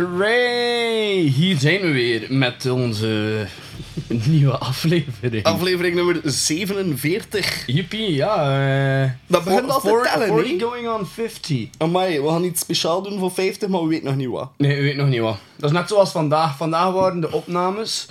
Hooray! Hier zijn we weer met onze nieuwe aflevering. Aflevering nummer 47. Jippie, ja. eh Dat begint al te voor- tellen, going on 50. Amai, we gaan iets speciaal doen voor 50, maar we weten nog niet wat. Nee, u weet nog niet wat. Dat is net zoals vandaag. Vandaag waren de opnames.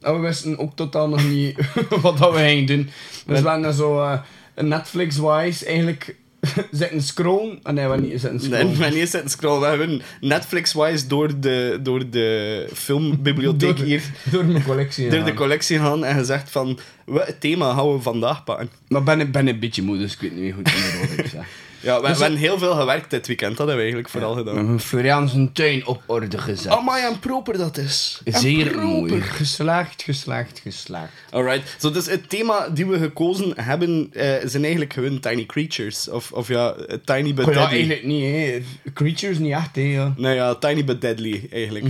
En we wisten ook totaal nog niet wat dat we gingen doen. Dus we hadden zo eh, Netflix-wise eigenlijk zitten scrollen. Ah, nee, we niet zitten Nee, scrollen. we hebben niet zitten scrollen. We hebben Netflix-wise door de, door de filmbibliotheek Door- hier, Door mijn collectie. door de collectie gaan en gezegd van, wat thema gaan we vandaag pakken? Maar ben, ik ben een beetje moe, dus ik weet niet goed meer wat ik zeg. Ja, we, Dus we hebben heel veel gewerkt dit weekend, dat hebben we eigenlijk vooral We gedaan. hebben Florian zijn tuin op orde gezet. Amai, en proper dat is. En Zeer proper. mooi. Geslaagd, geslaagd, geslaagd. Alright, so, dus het thema die we gekozen hebben eh, zijn eigenlijk gewoon tiny creatures. Of, of ja, tiny but Oh ja, deadly. eigenlijk niet, hè. Creatures niet echt, hè. Ja. Nou ja, tiny but deadly eigenlijk.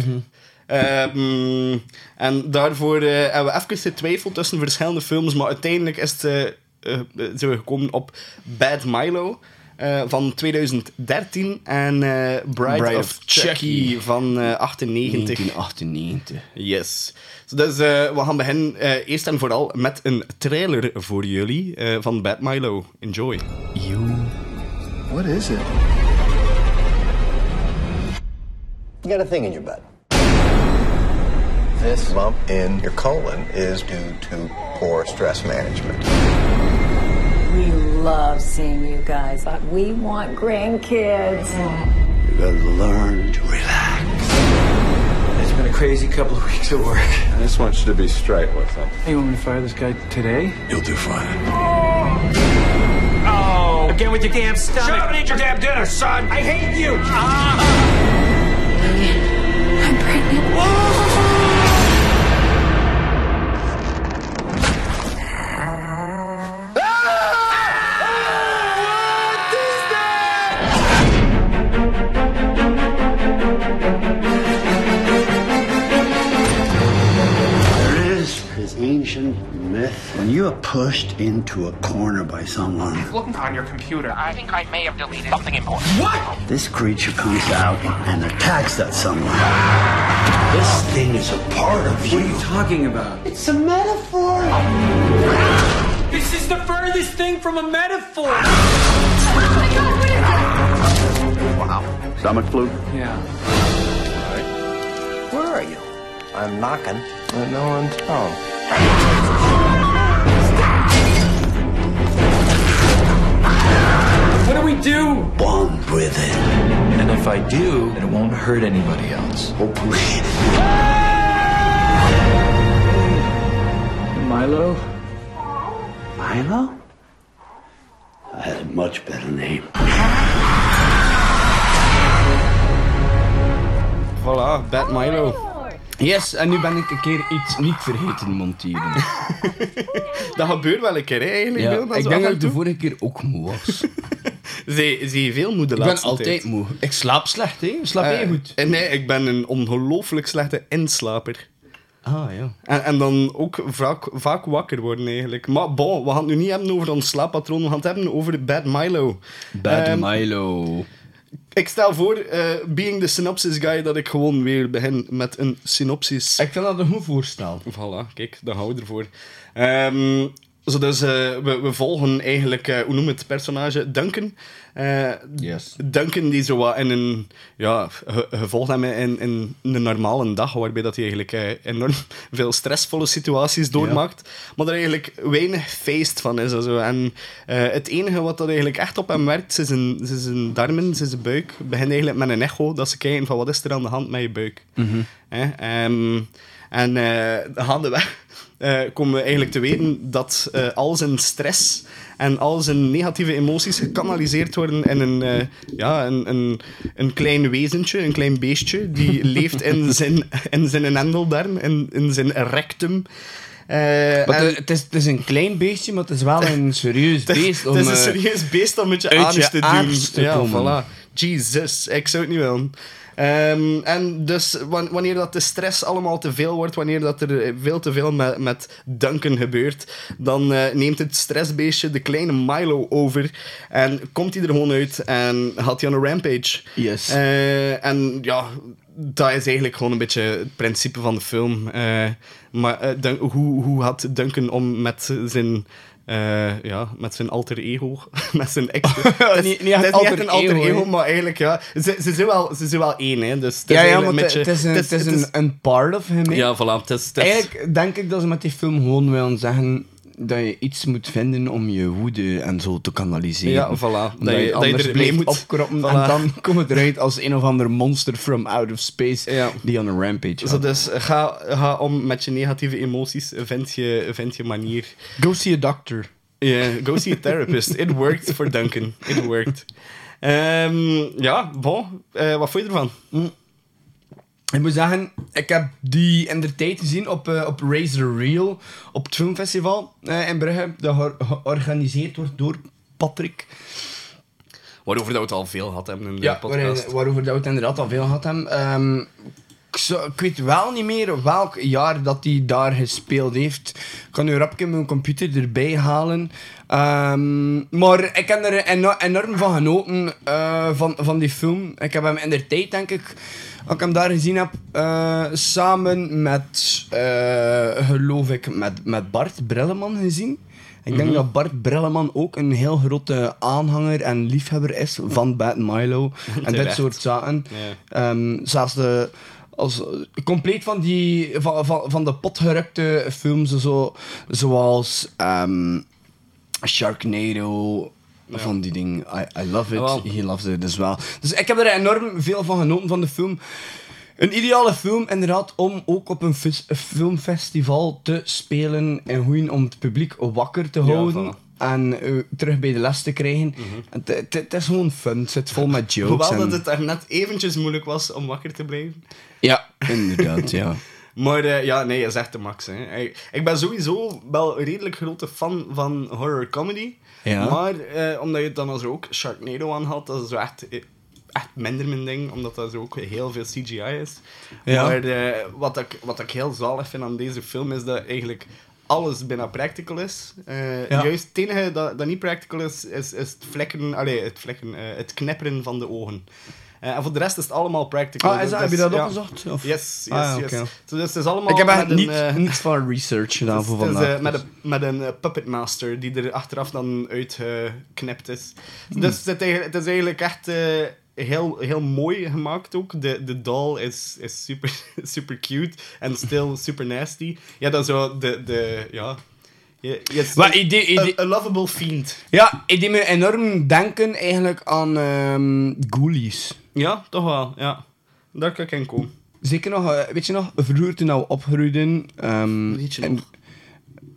Ehm, en daarvoor eh, hebben we even getwijfeld tussen verschillende films, maar uiteindelijk is het, eh, zijn we gekomen op Bad Milo. Eh, van 2013 en eh, Bride, Bride of, of Chucky, Chucky van eh 98. 1998. Yes. So, dus eh, we gaan beginnen eh, eerst en vooral met een trailer voor jullie eh, van Bad Milo. Enjoy. What is it? You got a thing in your butt. This lump in your colon is due to poor stress management. We love seeing you guys, but we want grandkids. You gotta learn to relax. It's been a crazy couple of weeks at work. I just want you to be straight with them. Hey, you want me to fire this guy today? You'll do fine. Oh! Again with your damn stomach! Shut up and eat your damn dinner, son! I hate you! I'm myth. When you are pushed into a corner by someone, looking on your computer. I think I may have deleted something important. What? This creature comes out and attacks that someone. This thing is a part of you. What are you you. talking about? It's a metaphor. This is the furthest thing from a metaphor! Oh my god, what is that? Wow. Stomach flu? Yeah. All right. Where are you? I'm knocking, but no one's home. What do we do? Bond with it. And if I do, then it won't hurt anybody else. Oh boy. Milo? Milo? I had a much better name. Voilà, Bat Milo. Yes, en nu ben ik een keer iets niet vergeten monteren. Dat gebeurt wel een keer, hè, eigenlijk. Ja, ik denk dat ik de vorige keer ook moe was. Zie, je veel moe de ik ben laatste altijd tijd? moe. Ik slaap slecht, hè. Slaap Eh, heel goed. en nee, ik ben een ongelooflijk slechte inslaper. Ah, ja. En, en dan ook vaak, vaak wakker worden, eigenlijk. Maar bon, we gaan het nu niet hebben over ons slaappatroon. We gaan het hebben over Bad Milo. Bad Ehm, Milo. Ik stel voor, eh, being the synopsis guy, dat ik gewoon weer begin met een synopsis. Ik vind dat een goed voorstel. Voilà, kijk, daar we ervoor. Ehm, zo dus, eh, we, we volgen eigenlijk, eh, hoe noem het personage? Duncan. Eh, Yes. Duncan die zo wat in een... Ja, ge- je volgt hem in, in een normale dag, waarbij dat hij eigenlijk enorm veel stressvolle situaties doormaakt. Maar er eigenlijk weinig feest van is. en Zo. En het enige wat dat eigenlijk echt op hem werkt, is zijn, zijn, zijn darmen, is zijn buik. Het begint eigenlijk met een echo, dat ze kijken van wat is er aan de hand met je buik. Hè? Ehm, en eh gaandeweg eh komen we eigenlijk te weten dat eh, al zijn stress en al zijn negatieve emoties gekanaliseerd worden in een, eh, ja, een, een, een klein wezentje, een klein beestje, die leeft in zijn, in zijn endeldarm, in, in zijn rectum. Maar en- het, is, het is een klein beestje, maar het is wel een serieus beest. om, Het is een serieus beest om met je je te doen. te ja, voilà. Jesus, ik zou het niet willen. Ehm, en dus wan- wanneer dat de stress allemaal te veel wordt, wanneer dat er veel te veel met, met Duncan gebeurt, dan eh, neemt het stressbeestje de kleine Milo over en komt hij er gewoon uit en gaat hij aan een rampage. Yes. Eh, en ja, dat is eigenlijk gewoon een beetje het principe van de film. Eh, maar eh, hoe, hoe gaat Duncan om met zijn... eh, ja, met zijn alter ego. met zijn ex. Het is- Niet- niet echt het is niet echt alter een alter ego, ego, maar eigenlijk ja. Ze, ze, zijn, wel, ze zijn wel één, hè. Dus het is ja, maar een het, beetje- het is, een, het is een, een part of hem. hè. Ja, voilà. Het is, het is- Eigenlijk denk ik dat ze met die film gewoon willen zeggen dat je iets moet vinden om je woede en zo te kanaliseren. Ja, voilà. Dat je- anders er blijft moet- opkroppen Voilà. en dan komt het eruit als een of ander monster from out of space Ja. die aan een rampage gaat. dus ga, ga om met je negatieve emoties. Vind je, vind je manier. Go see a doctor. Yeah, go see a therapist. It worked for Duncan. It worked. Ehm, ja, bon. Eh, wat vond je ervan? Ik moet zeggen, ik heb die in de tijd gezien op, eh, op the Real, op het filmfestival eh, in Brugge, dat ge- georganiseerd wordt door Patrick. Waarover dat we het al veel hadden hebben in de Ja, podcast. waarover dat we het inderdaad al veel gehad hebben. Ehm, ik, weet wel niet meer welk jaar dat hij daar gespeeld heeft. Ik kan nu rapje mijn computer erbij halen. Ehm, maar ik heb er eno- enorm van genoten eh, van, van die film. Ik heb hem in de tijd, denk ik, als ik hem daar gezien heb, eh, samen met, eh, geloof ik, met, met Bart Brilleman gezien. Ik denk Mhm. dat Bart Brilleman ook een heel grote aanhanger en liefhebber is van Bad Milo en dit soort zaken. Ehm, zelfs de, als, compleet van, die, van, van, van de potgerukte films, zo, zoals ehm, Sharknado, van die dingen. I, I love it, he loves it as well. Dus ik heb er enorm veel van genoten van de film. Een ideale film, inderdaad, om ook op een fes- filmfestival te spelen en goed om het publiek wakker te Ja, houden. voilà. En eh, terug bij de les te krijgen. Het- Het is gewoon fun. Het zit vol met jokes. Hoewel en- dat het daar net eventjes moeilijk was om wakker te blijven. Ja, inderdaad, ja. Maar eh, ja, nee, je zegt de max. Hè. Ik, ben sowieso wel een redelijk grote fan van horror comedy. Ja. Maar eh, omdat je het dan als ook Sharknado aan had, dat is zo echt, echt minder mijn ding. Omdat dat zo ook heel veel CGI is. Ja. Maar wat, ik, wat ik heel zalig vind aan deze film is dat eigenlijk alles bijna practical is. Eh, Ja. Juist het enige dat, dat niet practical is, is, is het vlekken, allee, het, vlekken eh, het knipperen van de ogen. Eh, en voor de rest is het allemaal practical. Ah, is Dus dat- heb je dat ja. opgezocht? Of? Yes, yes, Ah, yes. oké. So, dus het is allemaal Ik heb een, niet, niets van research gedaan voor vandaag. met dus. een, met een puppet master die er achteraf dan uitgeknipt is. Dus het, is- het is eigenlijk echt heel, heel mooi gemaakt ook. De, de doll is, is super, super cute en still super nasty. Ja, dat is zo de... de ja, je, Maar een lovable fiend. Ja, het deed me enorm denken eigenlijk aan ehm Ghoulies. Ja, toch wel, ja. Daar kan ik in komen. Zeker nog, eh, weet je nog, vroeger toen we opgroeiden... ehm, Weet je en- nog?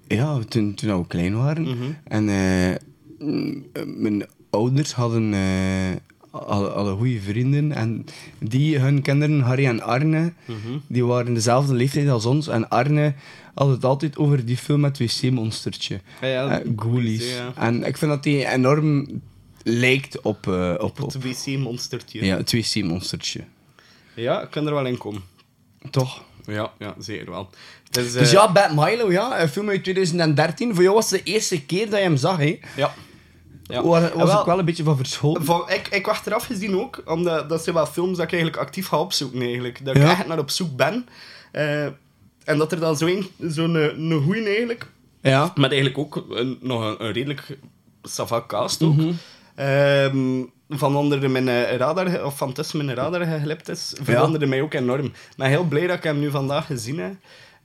Ja, toen, toen we klein waren. Mhm. En eh, mijn ouders hadden, eh hadden, hadden goede vrienden. En die, hun kinderen, Harry en Arne, Mhm. die waren dezelfde leeftijd als ons. En Arne had het altijd over die film met wc-monstertje. Ja, ja, Eh, Ghoulies. ja. En ik vind dat die enorm lijkt op, eh, op, op Het wc-monstertje. ja, het wc-monstertje. Ja, ik kan er wel in komen. Toch? Ja, ja zeker wel. Dus eh, ja, Bad Milo, ja, een film uit 2013. Voor jou was het de eerste keer dat je hem zag, hè? Ja. Ja. Waar was wel, ik wel een beetje van verschoten. Van, ik, ik wacht eraf gezien ook, omdat dat zijn wel films dat ik eigenlijk actief ga opzoeken eigenlijk. Dat ik echt naar op zoek ben. Eh, en dat er dan zo'n zo'n een, een goeie eigenlijk, Ja. met eigenlijk ook een, nog een, een redelijk savant cast ook. Mhm. Ehm, van onder mijn eh, radar, of van tussen mijn radar geglipt is, verwonderde mij ook enorm. Ben heel blij dat ik hem nu vandaag gezien heb.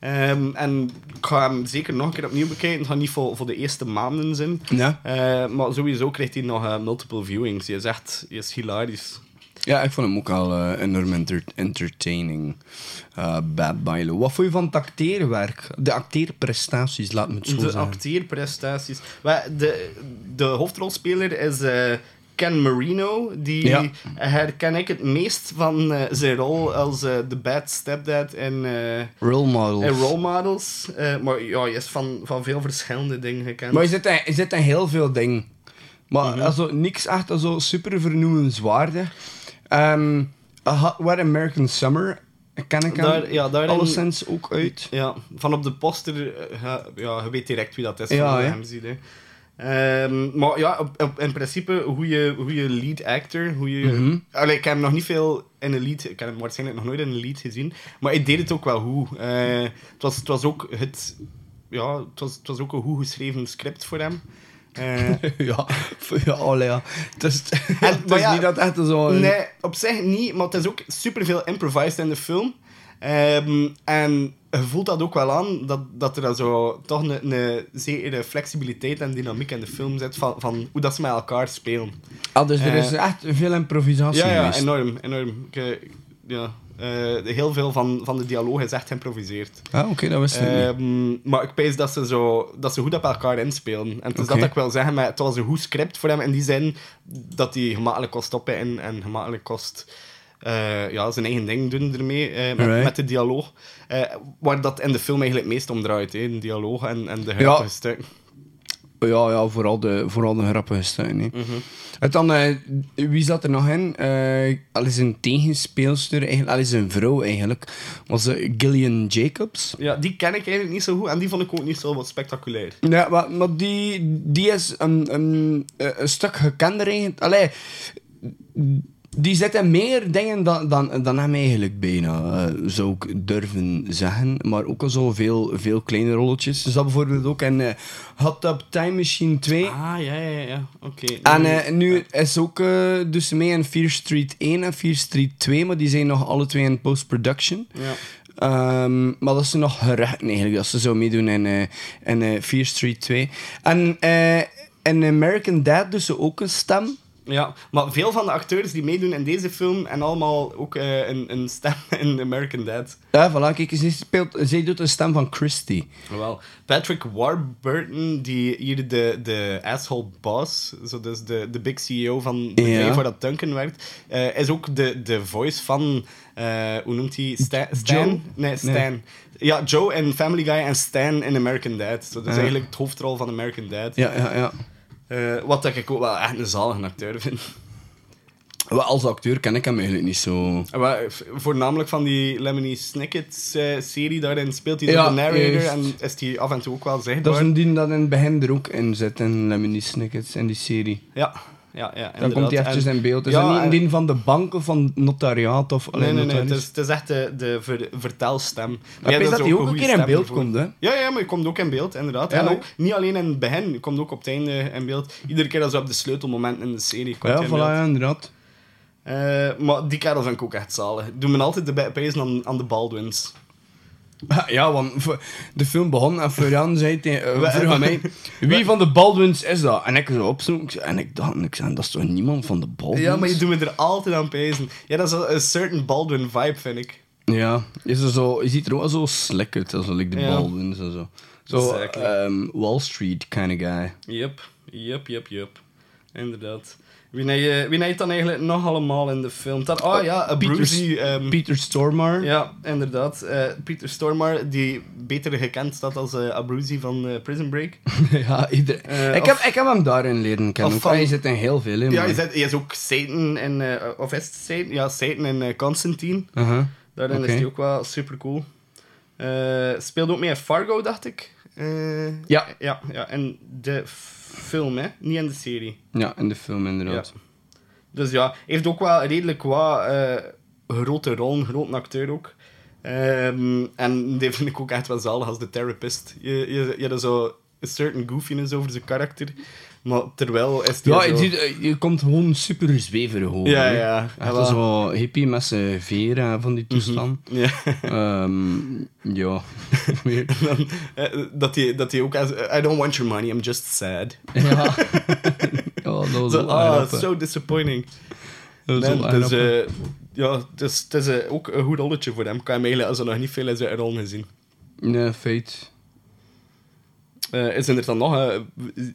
Ehm, en ik ga hem zeker nog een keer opnieuw bekijken. Het gaat niet voor, voor de eerste maanden zijn. Ja. Eh, maar sowieso krijgt hij nog eh, multiple viewings. Je is echt je is hilarisch. Ja, ik vond hem ook al eh, enorm enter- entertaining. Eh, Bad Milo. Wat vond je van het acteerwerk? De acteerprestaties, laat me het zo De zeggen. acteerprestaties. Wel, De, de hoofdrolspeler is Ken Marino, die Ja. herken ik het meest van eh, zijn rol als eh, The Bad Stepdad in, eh, Role models. in Role Models. Maar ja, hij is van, van veel verschillende dingen gekend. Maar je zit, in, je zit in heel veel dingen. Maar Mhm. also, niks echt zo super vernoemenswaardig. Ehm Hot Wet American Summer ken ik hem Daar- ja, daarin- alleszins ook uit. Ja, van op de poster, ja, je weet direct wie dat is. Ja, van hem ziet, hè. Ehm, maar ja, op, op- in principe, hoe je, hoe je lead actor, hoe je... Mhm. Allee, ik heb hem nog niet veel in een lead, ik heb hem waarschijnlijk nog nooit in een lead gezien, maar hij deed het ook wel goed. Eh, het, was, het was ook het... Ja, het was, het was ook een goed geschreven script voor hem. Eh, ja, ja, allee, ja. Het is, het maar is ja, niet dat echt zo... Nee, op zich niet, maar het is ook superveel improvised in de film. Ehm, en je voelt dat ook wel aan, dat, dat er dan zo toch een, een zekere flexibiliteit en dynamiek in de film zit van, van hoe dat ze met elkaar spelen. Ah, dus er is Eh, echt veel improvisatie Ja, ja, enorm, enorm. Ik, eh, ja, eh, heel veel van, van de dialoog is echt geïmproviseerd. Ah, oké, dat wist ik niet. Ehm, maar ik pees dat ze, zo, dat ze goed op elkaar inspelen. En het is dat ik wil zeggen, maar het was een goed script voor hem in die zin dat hij gemakkelijk kost stoppen en, en gemakkelijk kost eh, ja, zijn eigen ding doen ermee, eh, met, de dialoog. Eh, waar dat in de film eigenlijk meest om draait, hè, de dialoog en, en de grappige stukken. Ja, ja vooral, de, vooral de grappige stukken. hè. Mhm. En dan, wie zat er nog in? Al is een tegenspeelster, eigenlijk, al is een vrouw eigenlijk, was Gillian Jacobs. Ja, die ken ik eigenlijk niet zo goed en die vond ik ook niet zo wat spectaculair. Ja, maar, maar die, die is een, een, een stuk gekender eigenlijk. Allee, die zit in meer dingen dan, dan, dan hem eigenlijk bijna, eh, zou ik durven zeggen. Maar ook al zo veel, veel kleine rolletjes. Ze zat bijvoorbeeld ook in eh, Hot Tub Time Machine 2. Ah, ja, ja, ja. Oké. En eh, nu is ook eh, dus mee in Fear Street 1 en Fear Street 2, maar die zijn nog alle twee in post-production. Ja. Ehm, maar dat is nog gerecht eigenlijk, dat ze zo meedoen in, eh in eh, Fear Street 2. En eh, in American Dad dus ze ook een stem. Ja, maar veel van de acteurs die meedoen in deze film en allemaal ook eh, een, een stem in American Dad. Ja, voilà, kijk, zij, speelt, zij doet de stem van Christy. Wel, Patrick Warburton, die hier de, de asshole boss, zo dus de, de big CEO van het bedrijf Ja. waar dat Duncan werkt, eh, is ook de, de voice van, eh, hoe noemt hij? Sta- Stan? Nee, Stan. Nee. Ja, Joe in Family Guy en Stan in American Dad. Zo, dat is eigenlijk het hoofdrol van American Dad. Ja, ja, ja. Eh, wat dat ik ook wel echt een zalige acteur vind. Wel, Als acteur ken ik hem eigenlijk niet zo. Wat- Voornamelijk van die Lemony Snicket-serie, daarin speelt hij Ja, de narrator juist. en is hij af en toe ook wel Dat zichtbaar. is een die dat in het begin er ook in zit, in Lemony Snickets, in die serie. Ja, ja, ja. Dan komt hij eventjes En- in beeld. Is Ja, dat niet en- een van de bank of van het notariaat? Of, Nee, nee, nee. Het is, het is echt de, de ver- vertelstem. Maar weet dat hij ook een keer in beeld komt, hè? Ja, ja, maar je komt ook in beeld, inderdaad. Ja, en ook niet alleen in het begin, je komt ook op het einde in beeld. Iedere keer als je op de sleutelmomenten in de serie komt Ja, voilà, ja, inderdaad. Eh, maar die kerel vind ik ook echt zalig. Doe me altijd de aan, aan de Baldwins. Ja, want de film begon en Florian zei tegen, uh, vroeg aan mij, wie van de Baldwins is dat? En ik zo opzoek en ik dacht, ik zei, dat is toch niemand van de Baldwins? Ja, maar je doet me er altijd aan pezen. Ja, dat is een, certain Baldwin vibe, vind ik. Ja, is er zo, je ziet er wel zo slick uit, als like de Ja. Baldwins en zo. Zo, Exactly. ehm, Wall Street kind of guy. Yep, yep, yep, yep. Inderdaad. Wie je, wie je dan eigenlijk nog allemaal in de film? Dat, oh ja, a Peter, Brucey. ehm, Peter Stormare. Ja, inderdaad. Eh, Peter Stormare, die beter gekend staat als eh Abruzzi van eh, Prison Break. ja, ieder... Eh, ik, of- heb, ik heb hem daarin leren kennen. of van- Hij zit in heel veel in. Ja, je zet, hij is ook Satan in... eh, of is het Satan? Ja, Satan in eh, Constantine. Uh-huh. Daarin is hij ook wel super cool. speelde ook mee in Fargo, dacht ik. Eh, Ja. Ja, ja, in de film, hè. Niet in de serie. Ja, in de film inderdaad. Dus ja, heeft ook wel redelijk wat eh, grote rol, een grote acteur ook. Ehm, en die vind ik ook echt wel zalig als de therapist. Je, je, je hebt zo een certain goofiness over zijn karakter, maar terwijl is die Ja, zo... je, eh, je komt gewoon super zweverig over. Ja, ja. Echt Voilà. zo hippie met zijn veren en van die toestand. Ja. Ehm, ja. Dan, eh, dat hij dat hij ook... Als, I don't want your money, I'm just sad. ja. ja, dat was Zo, ah, so disappointing. Dat was Nee, dus, eh, ja, het is, het is ook een goed rolletje voor hem. Ik heb hem eigenlijk als er nog niet veel in zijn rol gezien. Nee, feit. Eh, is er dan nog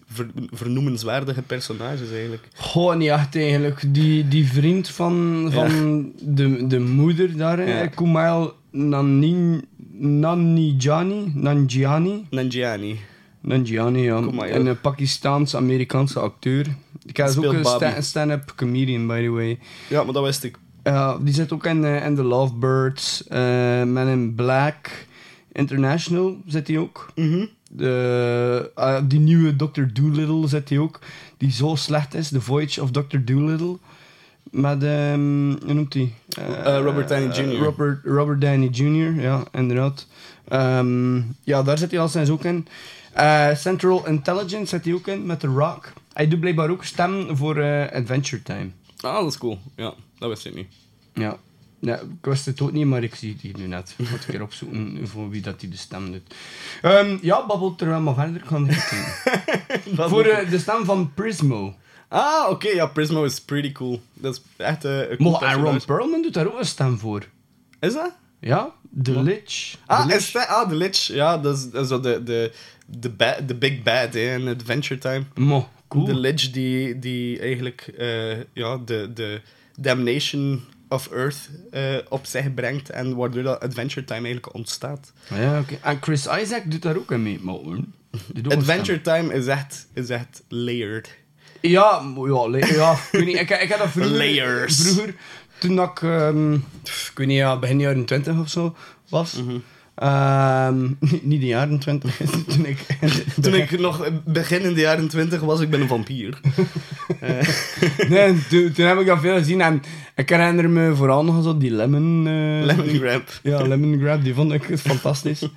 ver- vernoemenswaardige personages eigenlijk? Goh, niet echt eigenlijk. Die, die vriend van, van de, de moeder daar, Ja. Kumail Nanin, Nanjiani, Nanjiani. Nanjiani. Nanjiani, ja. Kumail. Een Pakistaans-Amerikaanse acteur. Ik heb ook een stand-up comedian, by the way. Ja, maar dat wist ik. Ja, die zit ook in, eh, in The Lovebirds, eh Men in Black, International zit hij ook. Mhm. Ah, die nieuwe Dr. Dolittle zit hij ook, die zo slecht is, The Voyage of Dr. Dolittle. Met, ehm hoe noemt hij? Eh, Robert Downey Jr.. Robert, Robert Downey Jr., ja, inderdaad. Ehm, ja, daar zit hij al sinds ook in. Eh, Central Intelligence zit hij ook in, met The Rock. Hij doet blijkbaar ook stemmen voor eh, Adventure Time. Ah, dat is cool. Ja, dat wist ik niet. Ja. Ja, ik wist het ook niet, maar ik zie het hier nu net. Ik moet een keer opzoeken voor wie dat die de stem doet. Ehm, ja, babbel er wel maar verder. Kijken. voor eh, de stem van Prismo. Ah, oké, ja, Prismo is pretty cool. Dat is echt eh, een cool Maar Aaron personage. Perlman doet daar ook een stem voor. Is dat? Ja, The Lich. Ah, The Lich. is dat? Ah, The Lich. Ja, dat is, dat is de, de, de, ba- de big bad hè, in Adventure Time. Mo, cool. De Lich die, die eigenlijk eh, ja, de, de damnation of Earth eh, op zich brengt en waardoor dat Adventure Time eigenlijk ontstaat. Ja, oké. En Chris Isaac doet daar ook aan mee, een Adventure Time is echt, is echt layered. Ja, ja, ja ik weet niet. Ik, ik had dat vroeger... Layers. Vroeger, toen ik... ehm, ik weet niet, ja, begin jaren 20 of zo was. Mhm. Niet- niet de jaren 20. toen ik... Toen ik nog begin in de jaren 20 was, ik ben een vampier. nee, toen, toen heb ik dat veel gezien en ik herinner me vooral nog zo die lemon... eh, Lemon grab. Ja, lemon grab, die vond ik fantastisch.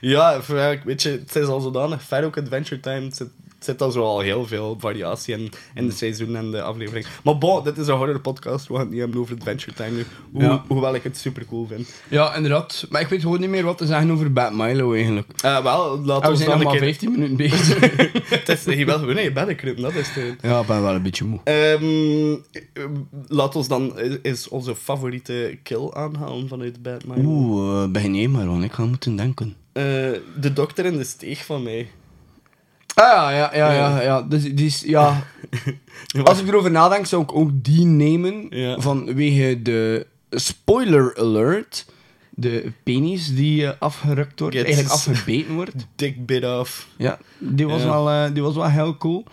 Ja, weet je, het is al zodanig ver ook Adventure Time. Het zit, het zit al zo al heel veel variatie in, in de seizoen en de aflevering. Maar bon, dit is een horror podcast. We gaan het niet hebben over Adventure Time nu. Hoe, Ja. Hoewel ik het super cool vind. ja, inderdaad. Maar ik weet gewoon niet meer wat te zeggen over Bad Milo eigenlijk. Eh, wel, Ah, laten we we zijn dan nog maar keer... 15 minuten bezig. het is, je wil gewoon in je kruipen, dat is het. ja, ik ben wel een beetje moe. Ehm laat ons dan eens onze favoriete kill aanhalen vanuit Batman. Oeh, uh, begin jij maar, want ik ga moeten denken. Eh, de dokter in de steeg van mij. Ah ja, ja, ja, ja. ja. Dus, die is, ja. Als ik erover nadenk, zou ik ook die nemen. Ja. Vanwege de spoiler alert. De penis die eh, afgerukt wordt, eigenlijk afgebeten wordt. Dick bit off. Ja, die was, Ja. Wel, eh, die was wel heel cool.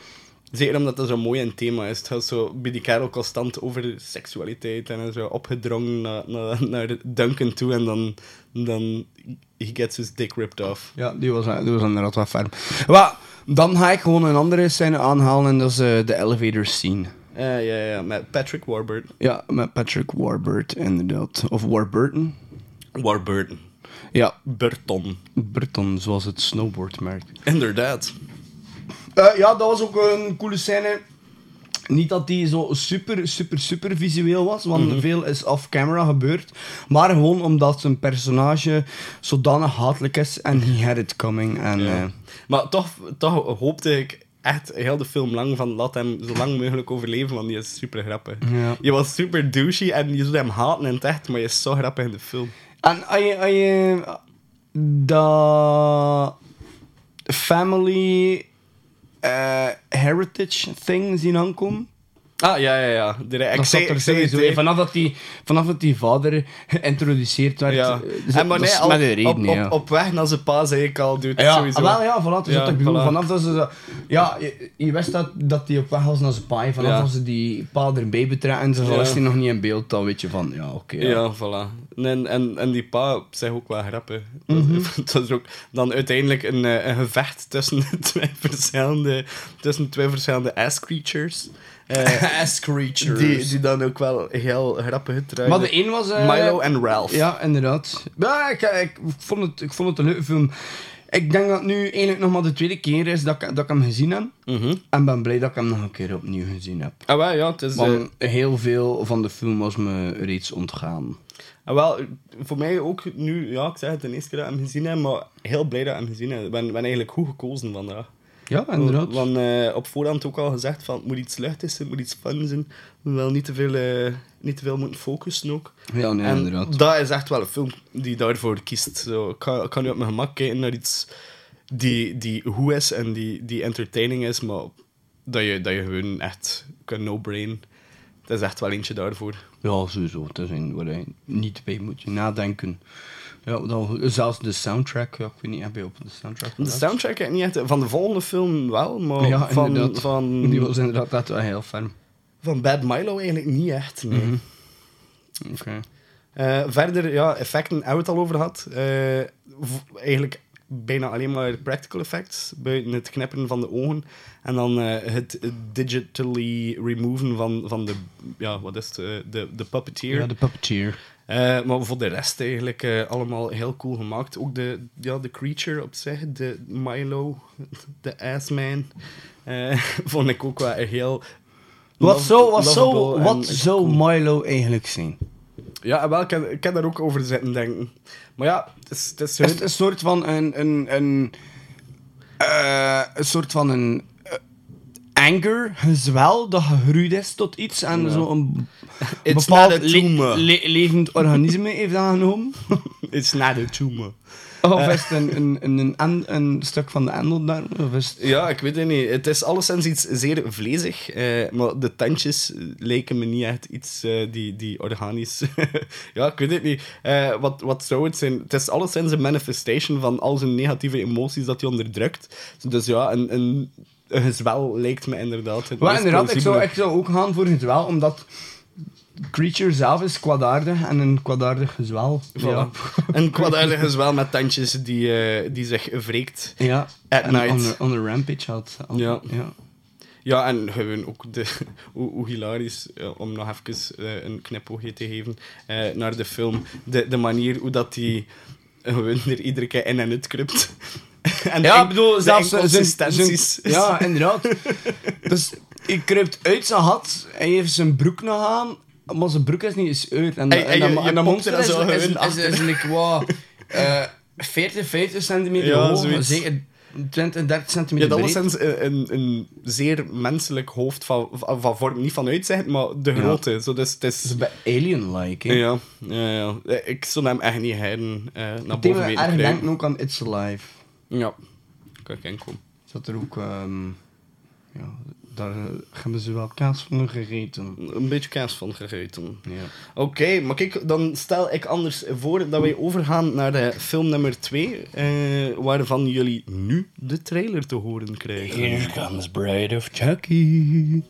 Zeker omdat dat zo'n mooi een thema is. Het gaat zo bij die kerel constant over seksualiteit en zo opgedrongen naar, naar, naar Duncan toe en dan, dan he gets his dick ripped off. Ja, die was, die was inderdaad wel ferm. Maar dan ga ik gewoon een andere scène aanhalen en dat is eh, de elevator scene. Eh, ja, ja, met Patrick Warburton. Ja, met Patrick Warburton, inderdaad. Of Warburton. Warburton. Ja, Burton. Burton, zoals het snowboardmerk. Inderdaad. Eh, ja, dat was ook een coole scène. Niet dat die zo super, super, super visueel was, want Mhm. veel is off-camera gebeurd. Maar gewoon omdat zijn personage zodanig hatelijk is en he had it coming. En, Ja. eh, Maar toch, toch hoopte ik echt heel de film lang van laat hem zo lang mogelijk overleven, want die is super grappig. Ja. Je was super douchey en je zou hem haten in het echt, maar je is zo grappig in de film. En als je, als je dat family eh, heritage thing zien aankomen. Ah, ja, ja, ja. De, ik Dat zei, zat er ik zei sowieso het, vanaf, dat die, vanaf dat die vader geïntroduceerd werd. Ja. eh, dus En maar dat nee, al- reden, op, op, ja. op weg naar zijn pa zei ik al, dude, Ja, sowieso. ah, wel, ja, voilà, dus Ja, wat ik bedoel. voilà. Vanaf dat ze ja, je, je wist dat, dat die op weg was naar zijn pa. en Vanaf Ja. dat ze die pa erbij betrekken en ze was hij nog niet in beeld, dan weet je van, ja, oké. ja. Ja, voilà. En, en, en die pa zegt ook wel grappig. Dat, Mhm. dat is ook dan uiteindelijk een, eh, een gevecht tussen twee verschillende, tussen twee verschillende ass Eh, Ass creatures. die, die dan ook wel heel grappig uitdraaien. Maar de een was... eh, Milo en Ralph. Ja, inderdaad. Ja, ik, ik, ik vond het, ik vond het een leuke film. Ik denk dat het nu eigenlijk nog maar de tweede keer is dat ik, dat ik hem gezien heb. Mhm. En ben blij dat ik hem nog een keer opnieuw gezien heb. Ah, wel, ja, het is... eh, Want heel veel van de film was me reeds ontgaan. ah, wel, voor mij ook nu, ja, ik zeg het de eerste keer dat ik hem gezien heb, maar heel blij dat ik hem gezien heb. Ik ben, ben eigenlijk goed gekozen vandaag. Ja, inderdaad. Want eh, op voorhand ook al gezegd van het moet iets luchtigs zijn, het moet iets fun zijn. We wel niet te veel, eh, niet te veel moeten focussen ook. Ja, nee, en inderdaad. dat is echt wel een film die daarvoor kiest. Zo, ik, kan, ik kan nu op mijn gemak kijken naar iets, die, die goed is en die, die entertaining is, maar dat je, dat je gewoon echt kan no-brain. Dat is echt wel eentje daarvoor. Ja, sowieso. Het is een waar je niet bij moet nadenken. Ja, dan, zelfs de soundtrack, ja, ik weet niet, heb je op de soundtrack De soundtrack heb ik niet echt... Van de volgende film wel, maar Ja, van, inderdaad. van, Die was inderdaad net wel heel ferm. van Bad Milo eigenlijk niet echt. Nee. Mhm. Oké. Eh, verder, ja, effecten hebben we het al over gehad. Eh, eigenlijk bijna alleen maar practical effects, buiten het knipperen van de ogen. En dan eh, het digitally removen van, van de, ja, wat is het, eh, de, de puppeteer. Ja, de puppeteer. Eh, maar voor de rest eigenlijk eh, allemaal heel cool gemaakt. Ook de, ja, de creature op zich, de Milo, de Assman, eh vond ik ook wel heel... Wat zou, wat lovable wat zou Milo eigenlijk zijn? Ja, wel, ik, heb daar ook over zitten denken. Maar ja, het is... Het is, Is het een soort van een... een, een een soort van een... anger, gezwel, dat gegroeid is tot iets en Ja. zo'n bepaald le- levend organisme heeft aangenomen. It's not a tumor. Of Eh. is het een, een, een, een, en- een stuk van de endeldarm? Of is het... Ja, ik weet het niet. Het is alleszins iets zeer vlezig, eh, maar de tandjes lijken me niet echt iets eh, die, die organisch... ja, ik weet het niet. Eh, wat, wat zou het zijn? Het is alleszins een manifestation van al zijn negatieve emoties dat hij onderdrukt. Dus ja, een, een, een gezwel lijkt me inderdaad het Maar inderdaad, ik zou, ik zou ook gaan voor gezwel, omdat creature zelf is kwaadaardig en een kwaadaardig gezwel. Ja. Een kwaadaardig gezwel met tandjes die, eh, die zich wreekt Ja. at en night. On the, on the rampage had. Ja. ja. Ja, en gewoon ook de, hoe, hoe hilarisch, eh, om nog even eh, een knipoogje te geven naar de film, de, de manier hoe dat die gewoon er iedere keer in en uit kruipt. En Ja, ik bedoel, zelfs zijn- Ja, inderdaad. dus hij kruipt uit zijn had, hij heeft zijn broek nog aan, maar zijn broek is niet eens uit. En, En- en en, dat- en dat monster er is, zo is, is, is, is, like, wat, eh, 40, 50 centimeter Ja, hoog, zoiets. zeker 20, 30 Je centimeter hebt breed. alleszins een, een, een zeer menselijk hoofd van, van, van vorm, niet van uitzicht, maar de Ja. grootte. Zo, dus, het is, Dat is bij Alien-like, ja, ja, ja. Eh, Ik zou hem echt niet heiden eh naar Ik denk boven dat weten denken ook aan It's Alive. Ja, kan ik enkel. Dat er ook... ehm, ja, daar eh, hebben ze wel kaas van gegeten. Een beetje kaas van gegeten. Ja. Oké, maar kijk, dan stel ik anders voor dat wij overgaan naar de film nummer 2, waarvan jullie nu de trailer te horen krijgen. Here comes Bride of Chucky.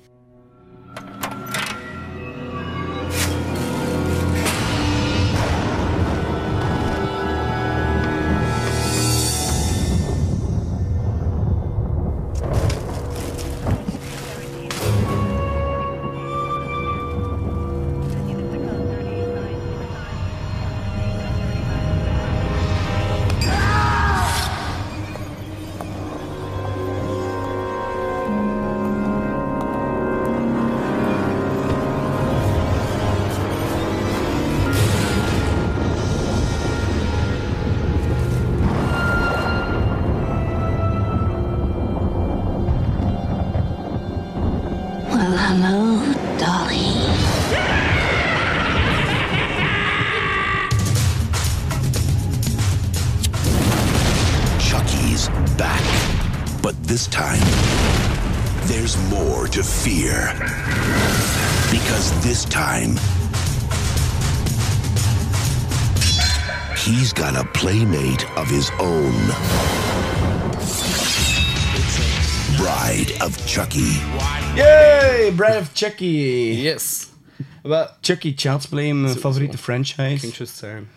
He's got a playmate of his own. Bride of Chucky. Yay! Bride of Chucky. Yes. Wel, Chucky Child's Play, mijn favoriete franchise. ging just zeggen.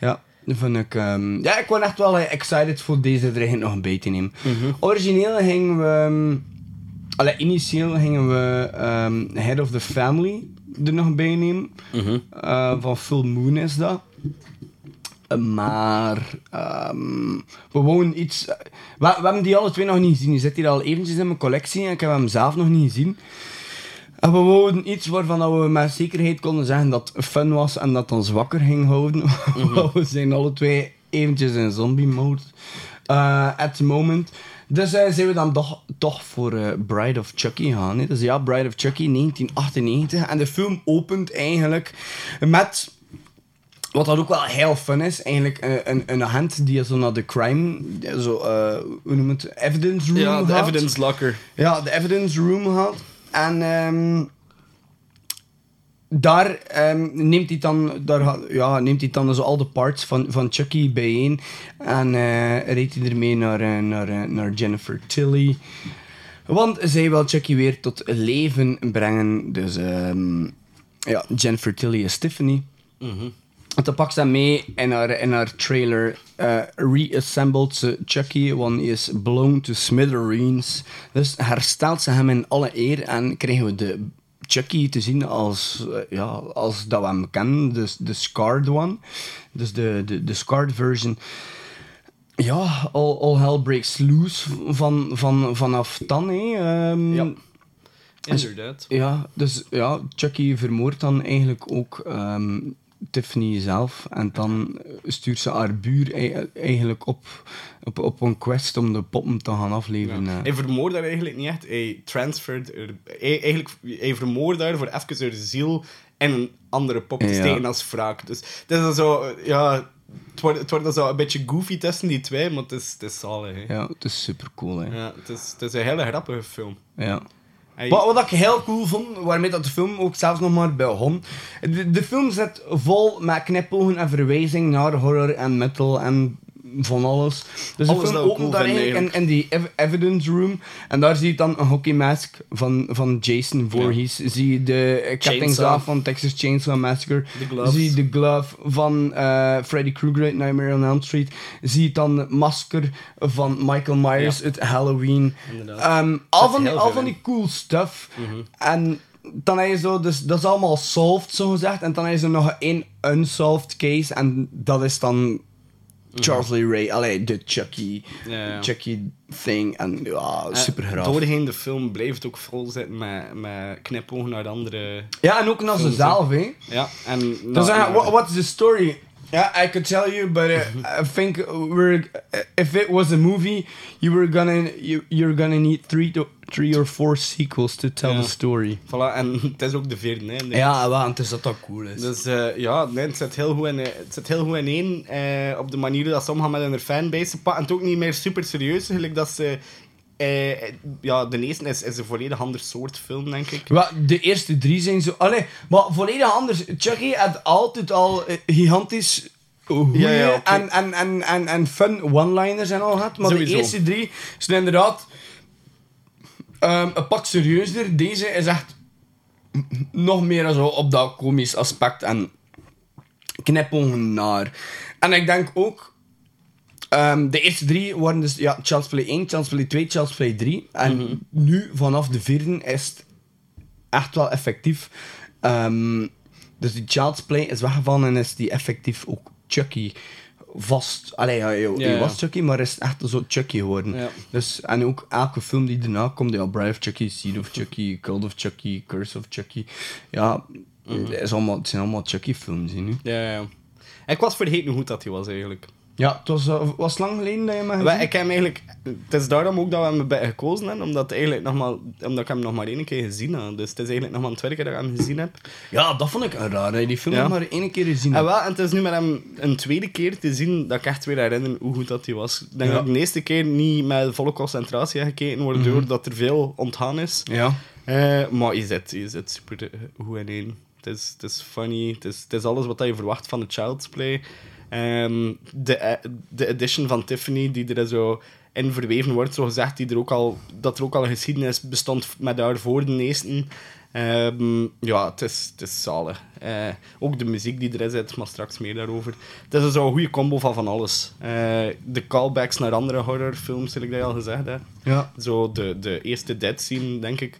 Ja, dat vind ik... ehm, ja, ik was echt wel eh, excited voor deze eigenlijk nog een beetje te nemen. Mhm. Origineel gingen we... allee, initieel gingen we ehm, Head of the Family er nog bij nemen. Mhm. Eh, van Full Moon is dat. Maar ehm, we wouden iets. eh, We, we hebben die alle twee nog niet gezien. Die zit hier al eventjes in mijn collectie en ik heb hem zelf nog niet gezien. En we wouden iets waarvan we met zekerheid konden zeggen dat het fun was en dat ons wakker ging houden. Want we zijn alle twee eventjes in zombie mode eh, at the moment. Dus eh, zijn we dan toch, toch voor Bride of Chucky gaan. Hè. Dus ja, Bride of Chucky 1998. En de film opent eigenlijk met Wat dat ook wel heel fun is, eigenlijk een, een, een agent die zo naar de crime, zo, eh, hoe noem het, evidence room Ja, de gaat. evidence locker. Ja, de evidence room gaat. En ehm, daar, ehm, neemt hij dan, daar ja, neemt hij dan zo al de parts van, van Chucky bijeen. En eh reed hij ermee naar, eh, naar, eh, naar Jennifer Tilly. Want zij wil Chucky weer tot leven brengen. Dus ehm, ja, Jennifer Tilly is Tiffany. En dan pakt ze mee in haar, in haar trailer. eh reassembled ze Chucky, want hij is blown to smithereens. Dus herstelt ze hem in alle eer en krijgen we de Chucky te zien als, eh, ja, als dat we hem kennen. Dus de scarred one. Dus de, de, de scarred version. Ja, all, all hell breaks loose van, van, vanaf dan. Hè. Ehm, Ja. Inderdaad. ja, dus ja, Chucky vermoordt dan eigenlijk ook ehm, Tiffany zelf. En dan stuurt ze haar buur ei- eigenlijk op, op, op een quest om de poppen te gaan afleveren. eh. Hij vermoordt daar eigenlijk niet echt. Hij transfert... er- Hij, eigenlijk, hij vermoordt daar voor even zijn ziel en een andere pop te Ja. steken als wraak. Dus dat is dan zo... Ja, het wordt, het wordt dan zo een beetje goofy tussen die twee, maar het is, het is zalig. hè. Ja, het is super cool. Hè. Ja, het, is, het is een hele grappige film. Ja. Wat ik heel cool vond, waarmee dat de film ook zelfs nog maar begon. De, de film zit vol met knipogen en verwijzing naar horror en metal en van alles. Dus Alles dat film opent cool daar eigenlijk in, in die ev- evidence room. En daar zie je dan een hockeymask van, van Jason Voorhees. Zie je de eh, kettingzaag Chainsaw. van Texas Chainsaw Massacre. Zie je de glove van eh, Freddy Krueger uit Nightmare on Elm Street. Zie je dan het masker van Michael Myers Ja. uit Halloween. Ehm, al van, die, al van die cool stuff. En dan heb je zo, dus dat is allemaal solved, zo gezegd. En dan je zo nog één unsolved case. En dat is dan Charles Lee Ray. Allee, de Chucky, Ja. Chucky thing. En ja, super Eh, graaf. Doorheen de film blijft ook vol zitten met, met knipogen naar andere... Ja, en ook naar zichzelf, hè. Ja, en... Dan na- zeggen, na- what, what's the story? Yeah, I could tell you, but uh, I think we're if it was a movie, you were gonna you, you're gonna need three to three or four sequels to tell Ja. the story. Voilà, en het is ook de vierde, hè. Nee. Ja, het is dat dat cool is. Dus eh, ja, nee, het, zit heel goed in, eh, het zit heel goed in één. eh, op de manier dat sommigen met hun fanbase pakken. Het ook niet meer super serieus. Gelijk dat ze... eh, ja, de eerste is, is een volledig ander soort film, denk ik. De eerste drie zijn zo... Allee, maar volledig anders. Chucky had altijd al eh, gigantisch goeie Ja, ja, en, en, en, en, en fun one-liners en al gehad. Maar Sowieso. de eerste drie zijn inderdaad ehm, een pak serieuzer. Deze is echt nog meer zo op dat komisch aspect en knipogen naar. En ik denk ook... ehm, de eerste drie waren dus ja, Child's Play 1, Child's Play 2, Child's Play 3. En Mhm. nu, vanaf de vierde, is het echt wel effectief. Ehm, dus die Child's Play is weggevallen en is die effectief ook Chucky vast. Allee, ja, je, Ja, je ja. was Chucky, maar is echt zo Chucky geworden. Ja. Dus, en ook elke film die daarna komt, ja, Bride of Chucky, Seed of Chucky, Cult of Chucky, Curse of Chucky. Ja, Mhm. het, is allemaal, het zijn allemaal Chucky-films nu. Ja, ja. Ik was vergeten hoe goed dat hij was, eigenlijk. Ja, het was, uh, was lang geleden dat je me ik heb hem eigenlijk... Het is daarom ook dat we hem erbij gekozen hebben, omdat, eigenlijk nog maar, omdat ik hem nog maar één keer gezien heb. Dus het is eigenlijk nog maar een tweede keer dat ik hem gezien heb. Ja, dat vond ik raar, dat je die film Ja. nog maar één keer gezien En, hebt. wel, en het is nu met hem een tweede keer te zien dat ik echt weer herinner hoe goed dat hij was. Ik denk Ja. dat ik de eerste keer niet met volle concentratie heb gekeken, waardoor Mhm. dat er veel ontgaan is. Ja. Eh, maar je zit, je zit super eh, goed in één. Het is, het is funny, het is, het is alles wat je verwacht van de Child's Play. Ehm, de, eh, de edition van Tiffany, die er zo in verweven wordt, zo gezegd, die er ook al, dat er ook al een geschiedenis bestond met haar voor de eerste. Ehm, ja, het is, het is zalig. Eh, ook de muziek die erin zit, maar straks meer daarover. Het is een goede combo van van alles. Eh, de callbacks naar andere horrorfilms, heb ik dat al gezegd. Hè. Ja. Zo de, de eerste dead scene, denk ik,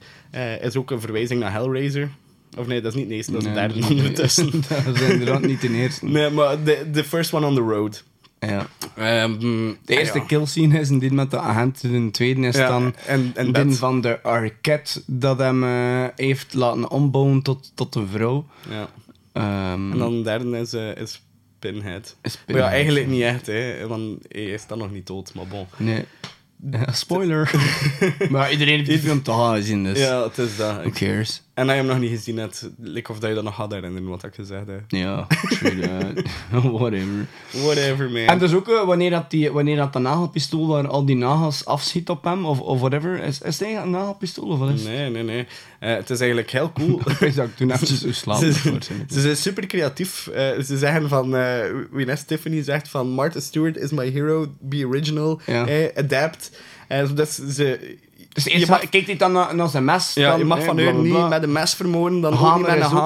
is ook een verwijzing naar Hellraiser. Of nee, dat is niet de eerste, dat is de derde ondertussen. dat is inderdaad niet de eerste. Nee, maar de, de first one on the road. Ja. Ehm, De eerste ja. kill scene is dit met de agent. De tweede is Ja, dan en- en dit dat- van de arquette dat hem eh, heeft laten ombouwen tot, tot een vrouw. Ja. Ehm, En dan de derde is, eh, is Pinhead. Is Maar ja, Pinhead, eigenlijk niet echt, hè, want hij is dan nog niet dood, maar bon. Nee. Ja, spoiler. maar iedereen heeft die film toch al gezien, dus Ja, het is dat. who cares? En hij hem nog niet gezien hebt, lijkt of dat je dat nog had herinneren wat ik gezegd heb. Ja, true that. Whatever. Whatever, man. En dus ook eh, wanneer, dat die, wanneer dat de nagelpistool waar al die nagels afschiet op hem, of, of whatever. Is, is het eigenlijk een nagelpistool of wat is? Nee, nee, nee. Eh, het is eigenlijk heel cool. Ik weet dat ik toen zo slapen ze, zijn super creatief. Eh, ze zeggen van, eh wie net Tiffany zegt van Martha Stewart is my hero, be original, Ja. adapt. Zodat ze- ze... Dus eerst mag, kijkt hij dan naar, naar zijn mes. ja, dan, je mag van hun niet met een mes vermoorden, dan Hamer niet met een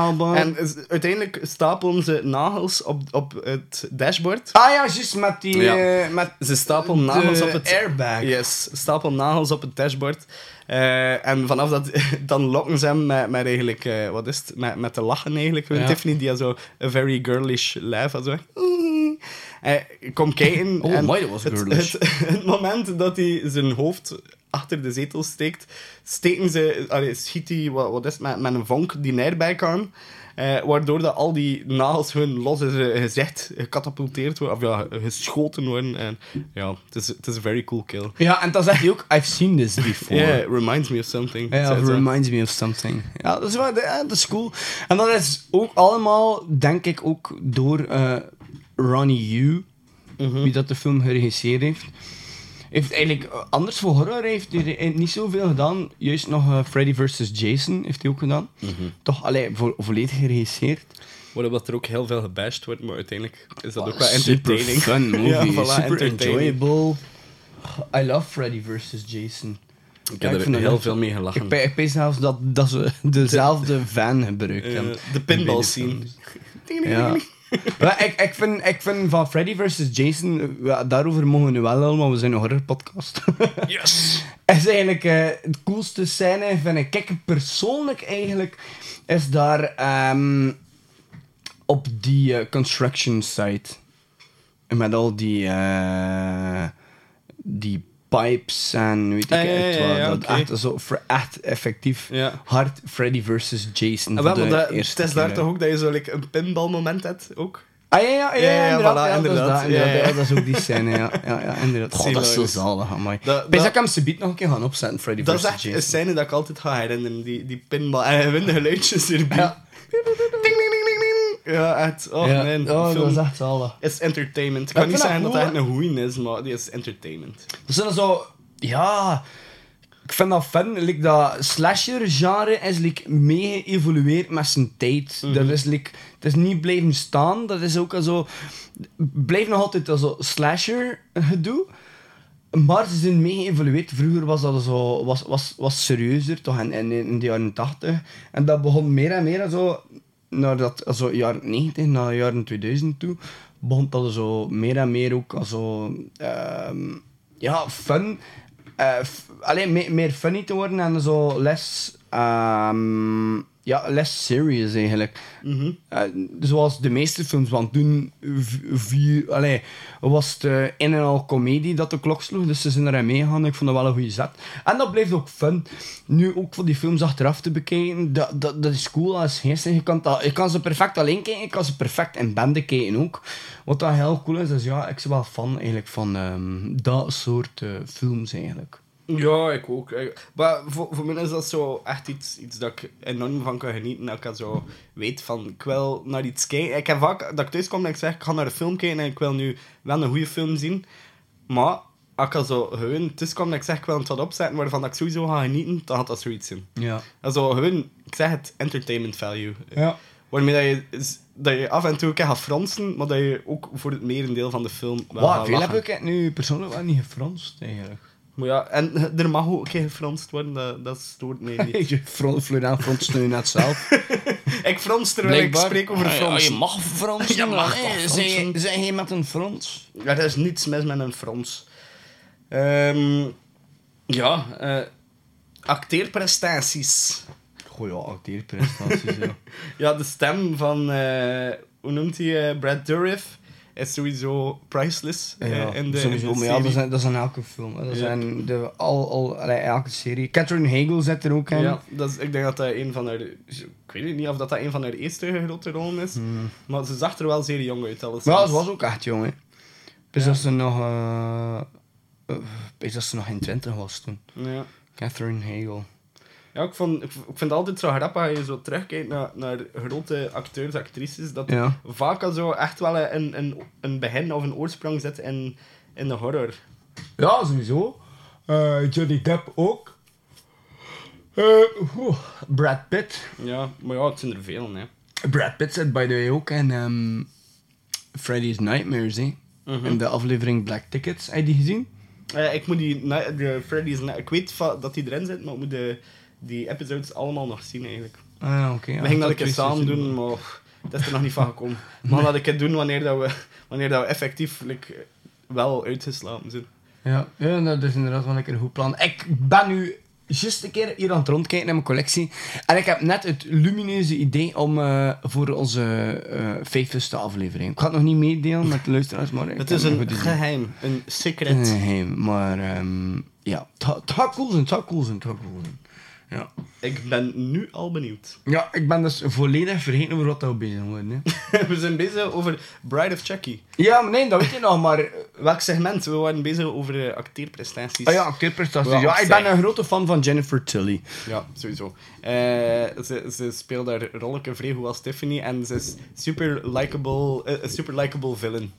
hamer. En uiteindelijk stapelen ze nagels op, op het dashboard. Ah ja, juist met die... Ja. eh, met Ze stapelen nagels de op het... airbag. Yes, stapelen nagels op het dashboard. Eh, en vanaf dat... Dan lokken ze hem met, met eigenlijk... eh, wat is het? Met, met te lachen eigenlijk. Ja. Tiffany die had zo een very girlish laugh. had Zo. Eh, ik kom kijken. Oh, en my, dat was het, girlish. Het, het moment dat hij zijn hoofd achter de zetel steekt, steken ze... Allee, schiet hij, wat, wat is het, met, met een vonk die airbag aan. Eh, waardoor dat al die nagels gewoon los in zijn gezicht gecatapulteerd worden. Of ja, geschoten worden. En ja, het is, het is een very cool kill. Ja, en dan zegt hij ook, I've seen this before. Yeah, it reminds me of something. Ja, ze. reminds me of something. Ja, dat is, wel, dat is cool. En dat is ook allemaal, denk ik, ook door eh, Ronnie Yu, Mhm. wie dat de film geregisseerd heeft. Heeft eigenlijk, eh, anders voor horror heeft hij er niet zoveel gedaan. Juist nog eh, Freddy vs. Jason heeft hij ook gedaan. Mhm. Toch, allee, vo volledig geregisseerd. Waarop er ook heel veel gebashed wordt, maar uiteindelijk is dat ook Oh, wel super entertaining. fun movie, Ja, voilà, super enjoyable. I love Freddy vs. Jason. Ik heb er heel veel mee gelachen. Ik, weet zelfs dat, dat ze dezelfde van gebruikt Eh, hebben. de pinball scene. Ja. Maar ik, ik, vind, ik vind van Freddy vs. Jason, eh, ja, daarover mogen we nu wel lullen, maar we zijn een horrorpodcast. Yes! is eigenlijk eh, het coolste scène, vind ik. Kijk, persoonlijk eigenlijk, is daar ehm, op die eh, construction site. Met al die, die pipes en weet ik Ah, het ja, wat. ja, oké. echt, zo, echt effectief hard Freddy vs. Jason. Ah, wel, de dat, het is daar toch ook dat je zo like, een pinballmoment hebt, ook? Ah ja, ja, ja, Ja, ja, inderdaad, voilà, ja, dat is inderdaad. dat, Ja, dat is ook die scène, ja. ja, ja inderdaad. Goh, dat is zo zalig, amai. Dat dat- ik hem subiet nog een keer gaan opzetten, Freddy Dat is echt Jason. een scène dat ik altijd ga herinneren, die, die pinball. En je vindt de geluidjes erbij. Ja. Ding, ding, ding, ding, ding. Ja, echt. Oh, Ja. man. Oh, film dat is echt zalig. is entertainment. Ik kan niet zeggen dat dat het echt een goeie is, maar die is entertainment. Dat zijn zo... Ja... Ik vind dat fun. Like dat slasher-genre is like, mee geëvolueerd met zijn tijd. Mhm. Dat is, like, het is niet blijven staan. Dat is ook al zo... Blijft nog altijd al zo slasher-gedoe. Maar ze zijn mee geëvolueerd. Vroeger was dat zo... Was, was, was serieuzer, toch? In, in, in de jaren 80. En dat begon meer en meer zo... Naar dat, zo jaren 90, naar de jaren 2000 toe. Begon dat zo meer en meer ook... Zo, ehm, ja, fun. eh, f- alleen me- meer funny te worden en zo less, ehm, ja, less serious eigenlijk. Eh, zoals de meeste films, want toen v- vier, allee, was het eh, in en al comedie dat de klok sloeg, dus ze zijn erin meegegaan. Ik vond dat wel een goede zet. En dat bleef ook fun. Nu ook voor die films achteraf te bekijken, dat, dat, dat is cool als geestig. Je kan, dat, je kan ze perfect alleen kijken, je kan ze perfect in banden kijken ook. Wat dat heel cool is, dus ja, ik ben wel fan eigenlijk van ehm, dat soort eh, films eigenlijk. Ja, ik ook. Ik- Maar voor, voor mij is dat zo echt iets, iets dat ik enorm van kan genieten. Dat ik zo weet van, ik wil naar iets kijken. Ik heb vaak dat ik thuis kom en ik zeg, ik ga naar een film kijken en ik wil nu wel een goede film zien. Maar als ik al zo gewoon thuis kom en ik zeg, ik wil het wat opzetten waarvan dat ik sowieso ga genieten, dan gaat dat zoiets zijn. Ja. Also, gewoon, ik zeg het, entertainment value. Ja. Waarmee dat je, is- dat je af en toe kan gaan fronsen, maar dat je ook voor het merendeel van de film wel Wow, gaat veel lachen. heb ik nu persoonlijk wel niet gefronst eigenlijk. Maar ja, en er mag ook een keer gefronst worden, dat, dat stoort mij niet. Je Florian fronst nu net zelf. ik frons terwijl ik spreek over fronsen. je mag fronsen. Je mag Nee, fronsen? Zijn zijn je met een frons? Ja, er is niets mis met een frons. Ehm, ja, eh acteerprestaties. Goh ja, acteerprestaties, ja. Ja, de stem van, eh, hoe noemt hij, eh, Brad Dourif is sowieso priceless eh, Ja, in de, sowieso. in de Maar ja, dat is, dat in elke film. hè. Dat Ja. zijn de, al, al, allee, elke serie. Catherine Hagel zit er ook in. Ja, dat is, ik denk dat dat een van haar... Ik weet niet of dat, dat een van haar eerste grote rollen is. Maar ze zag er wel zeer jong uit. Alles ja, ze was ook echt jong, hè. Dus dat ze nog... eh, eh, ik dat ze nog in 20 was toen. Ja. Catherine Hagel. Ja, ik, vond, ik, vind het altijd zo grappig als je zo terugkijkt naar, naar grote acteurs, actrices, dat Ja. vaak al zo echt wel een, een, een begin of een oorsprong zit in, in de horror. Ja, sowieso. Eh, Johnny Depp ook. Eh, Brad Pitt. Ja, maar ja, het zijn er veel, hè. Brad Pitt zit by the way ook in ehm, Freddy's Nightmares, hè. Mhm. In de aflevering Black Tickets. Heb je die gezien? Eh, ik moet die, de Freddy's, ik weet dat die erin zit, maar ik moet de, die episodes allemaal nog zien, eigenlijk. Ah, oké. ja, We gingen dat keer is samen doen, maar dat is er nog niet van gekomen. Maar dat ik het doen wanneer, dat we, wanneer dat we effectief like, wel uitgeslapen zijn. Ja, ja, dat is inderdaad wel een goed plan. Ik ben nu juist een keer hier aan het rondkijken naar mijn collectie. En ik heb net het lumineuze idee om eh, voor onze eh 50ste aflevering. Ik ga het nog niet meedelen met de luisteraars, maar... ik Het is een geheim, een secret. Een geheim, maar ehm, ja, het het gaat cool zijn, het gaat cool zijn, het gaat cool zijn. Ja. Ik ben nu al benieuwd. ja, ik ben dus volledig vergeten over wat we bezig worden. Hè. we zijn bezig over Bride of Chucky. Ja, maar nee, dat weet je nog, maar... Welk segment? We waren bezig over eh, acteerprestaties. Ah ja, acteerprestaties. Ja, Ja, ik ben een grote fan van Jennifer Tilly. Ja, sowieso. Eh, ze, ze speelt daar rolletje vrij goed als Tiffany en ze is super likable, eh, een super likable villain.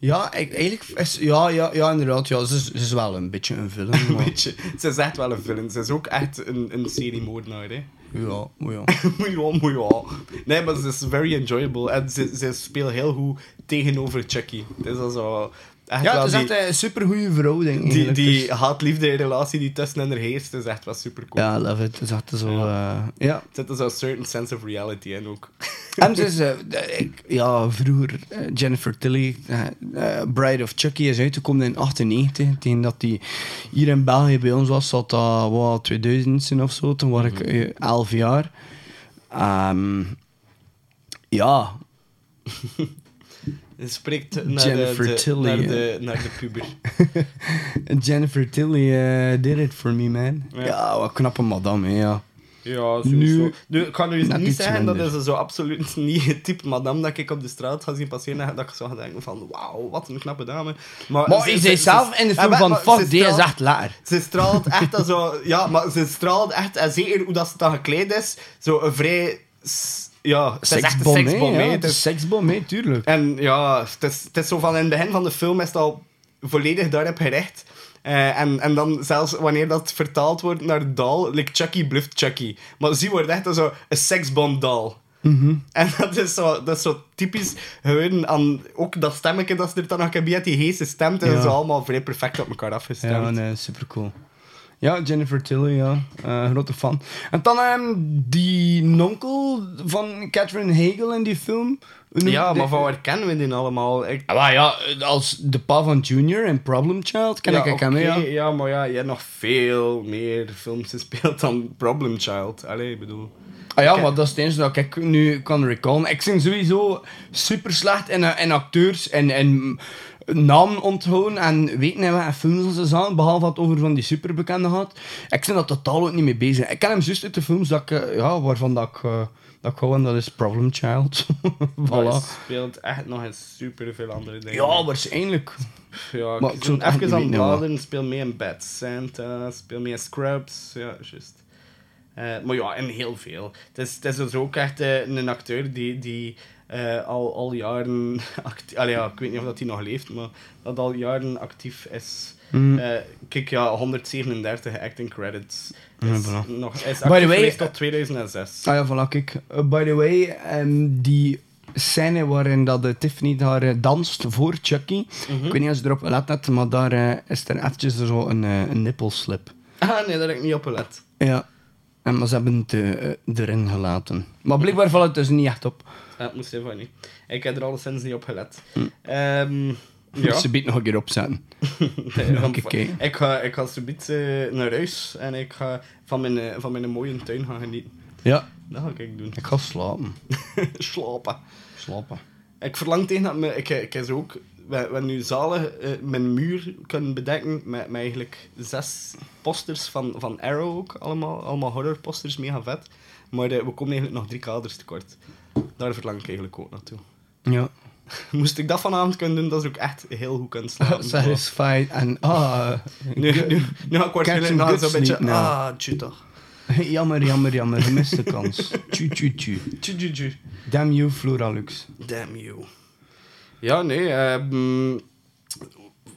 Ja, eigenlijk is... Ja, ja, ja, inderdaad. Ja, ze, is, ze is wel een beetje een film. Een Maar... beetje. Ze is echt wel een villain. Ze is ook echt een, een seriemoordenaar, hè. Ja, maar ja. Moet ja, moet ja. Nee, maar ze is very enjoyable. En ze, ze speelt heel goed tegenover Chucky. Het is al zo... Echt Ja, het is die, echt een supergoeie verhouding. die, die Dus- haat-liefde relatie die tussen hen er heerst, is echt wel super cool. Ja, love it. Het is echt zo... eh, ja. Er zit er zo'n certain sense of reality in ook. En eh, ik, ja, vroeger eh, Jennifer Tilly, eh, eh, Bride of Chucky, is uitgekomen in 98. Tegen dat die hier in België bij ons was, zat dat wat 2000 zijn of zo. Toen was ik eh, 11 jaar. Ehm, ja, spreekt naar, Jennifer de, de, Tilly, naar, de, naar de puber. Jennifer Tilly eh, did it for me, man. Ja. Ja, wat knappe madame, hè, ja. Ja, Nu- sowieso. Nu, ik kan nu niet zeggen dat is zo absoluut niet het type madame dat ik op de straat ga zien passeren en dat ik zou gaan denken van wauw, wat een knappe dame. Maar, Maar ze- zelf in de film van, maar fuck, die is echt laar. Ze straalt echt zo... Ja, maar ze straalt echt, en zeker hoe dat ze dan gekleed is, zo een vrij... Ja, het is Seksbom, hè, ja. Het is- seksbom, hè, tuurlijk. En ja, het is, het is zo van in het begin van de film is het al volledig daarop gericht. Eh, en, en dan zelfs wanneer dat vertaald wordt naar doll, like Chucky bluft Chucky. Maar zie wordt echt zo een seksbom doll. En dat is, zo, dat is zo typisch gewoon aan ook dat stemmetje dat ze er dan nog had, die heese stem, dat is Ja. zo allemaal vrij perfect op elkaar afgestemd. Ja, nee, super cool. Ja, Jennifer Tilly, ja. Eh, grote fan. En dan ehm, die nonkel van Catherine Hegel in die film. Ja, maar van waar kennen we die allemaal? Ik, Ah, maar ja, als de pa van Junior in Problem Child ken ja, ik hem, ja. maar ja, je hebt nog veel meer films gespeeld dan Problem Child. Allee, ik bedoel... Ah ja, Ik- maar dat is het enige dat ik nu kan recallen. Ik ben sowieso super slecht in, eh, in acteurs en, en namen onthouden en weten in welke films ze zaten, behalve dat het over van die superbekende gaat. Ik ben daar totaal ook niet mee bezig. Ik ken hem juist uit de films dat ik, eh, ja, waarvan dat ik, eh, dat en dat is Problem Child. Maar hij voilà. speelt echt nog eens super veel andere dingen. Ja, waarschijnlijk. Ja, Maar ik ik zou even aan niet bladeren. Speel mee in Bad Santa, speel mee in Scrubs. Ja, juist. Eh, maar ja, en heel veel. Het is, het is dus ook echt een acteur die, die eh, al, al jaren... acti- Allee, ja, ik weet niet of dat hij nog leeft, maar dat al jaren actief is. Mm. Eh, kijk, ja, 137 acting credits. Is, Ja, voilà. nog, is By actief the way, geweest tot 2006. Ah ja, voilà, kijk. Eh, by the way, ehm, die scène waarin dat de Tiffany daar eh, danst voor Chucky. Mhm. Ik weet niet of je erop gelet hebt, maar daar eh, is er eventjes zo een, eh, een nippelslip. Ah, nee, daar heb ik niet op gelet. Ja. En, maar ze hebben het eh, erin gelaten. Maar blijkbaar valt het dus niet echt op. Het moest even niet. Ik heb er alleszins niet op gelet. Hm. Ehm, ja. Ze biedt nog een keer opzetten. Nee, Nog want een keer. Ik ga, ik ga zometeen eh, naar huis en ik ga van mijn, eh, van mijn mooie tuin gaan genieten. Ja. Dat ga ik doen. Ik ga slapen. Slapen. Slapen. Ik verlang tegen dat me... Ik, ik is ook... We, we nu zalig eh, mijn muur kunnen bedekken met, met eigenlijk zes posters van, van Arrow ook. Allemaal, allemaal horrorposters, mega vet. Maar eh, we komen eigenlijk nog drie kaders tekort. Daar verlang ik eigenlijk ook naartoe. Ja. Moest ik dat vanavond kunnen doen, dat is ook echt heel goed kunnen slapen. Satisfied en ah. Nu, nu, nu ga ik waarschijnlijk nog zo'n beetje... now. Ah, tju toch. jammer, jammer, jammer. Gemiste kans. Tju, tju, tju. Tju, tju, tju. Damn you, Floralux. Damn you. Ja, nee. ehm,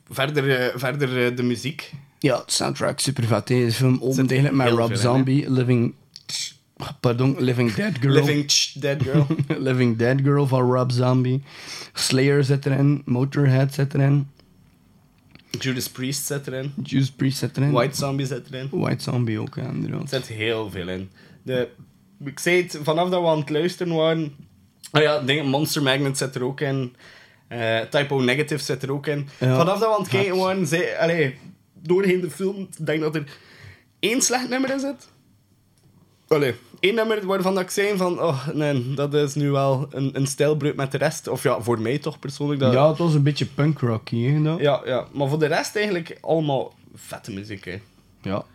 verder eh, verder eh, de muziek. Ja, de soundtrack super vet. De film opent eigenlijk met Rob in, Zombie, Living... Pardon, Living Dead Girl. Living Dead Girl. Living Dead Girl van Rob Zombie. Slayer zit erin. Motorhead zit erin. Judas Priest zit erin. Juice Priest zit erin. White Zombie zit erin. White Zombie ook, ja, inderdaad. Er zit heel veel in. De, ik zei het, vanaf dat we aan het luisteren waren... Oh ja, dingen, Monster Magnet zit er ook in. Eh, Typo Negative zit er ook in. Ja. Vanaf dat we aan het kijken waren, zei... Allee, doorheen de film, denk dat er één slecht nummer in zit. Allee, één nummer waarvan dat ik zei van... Oh, nee, dat is nu wel een, een stijlbreuk met de rest. Of ja, voor mij toch persoonlijk. Dat, Ja, het was een beetje punk rocky, hè, dat? ja, ja, maar voor de rest eigenlijk allemaal vette muziek, hè. Ja.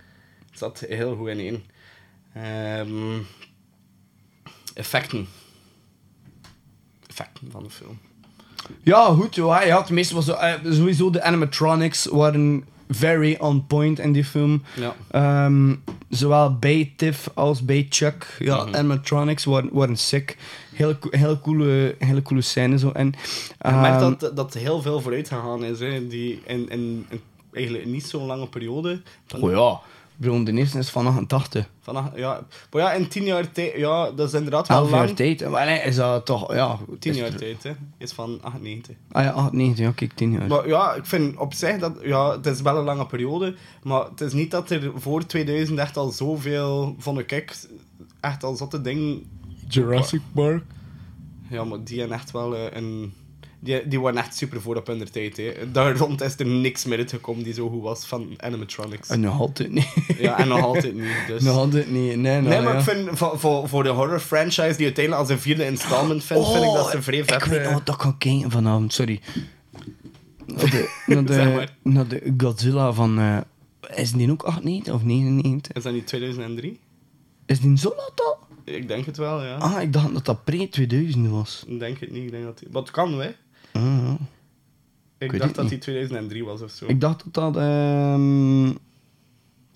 Het zat heel goed in één. Ehm, effecten. Effecten van de film. Ja, goed. Ja, ja, tenminste, was eh, sowieso de animatronics waren very on point in die film. Ja. Ehm, zowel bij Tiff als bij Chuck. Ja, Mhm. animatronics waren, waren sick. Hele, co- hele, coole, hele coole scènes zo. En, Je merkt ehm, dat, dat heel veel vooruit gegaan is. Hè. Die in, in, in eigenlijk niet zo'n lange periode. Van, Oh ja, bedoel, de eerste is van 88. van, ja, maar ja, in tien jaar tijd... Ja, dat is inderdaad wel 11 jaar lang. tijd. Maar nee, is dat toch... Ja, Tien is jaar er- tijd, hè. Is van 98. Ah ja, 98. Ja, kijk, 10 jaar. Maar ja, ik vind op zich dat... Ja, het is wel een lange periode. Maar het is niet dat er voor 2000 echt al zoveel... Vond ik echt, echt al zotte dingen... Jurassic Park. Ja, maar die hebben echt wel eh, een... Die, die waren echt super voor op hun tijd. Hè. Daar rond is er niks meer uitgekomen die zo goed was van animatronics. En nog altijd niet. Ja, en nog altijd niet. Dus. Nog altijd niet. Nee, Nee, maar ja. ik vind voor, voor, voor de horror franchise die uiteindelijk als een vierde installment vindt, vind ik dat ze vrij vet... Oh, Ik weet eh, nog ik kan kijken vanavond, sorry. Naar de, naar de, Zeg maar. naar de Godzilla van... eh, is die ook 98 of 99? Is dat niet 2003? Is die zo laat al? Ik denk het wel, ja. Ah, ik dacht dat dat pre-2000 was. Ik denk het niet. Ik denk dat. Wat kan, hè? Ja. Ik, dacht dat niet. die 2003 was of zo. Ik dacht dat dat... ehm,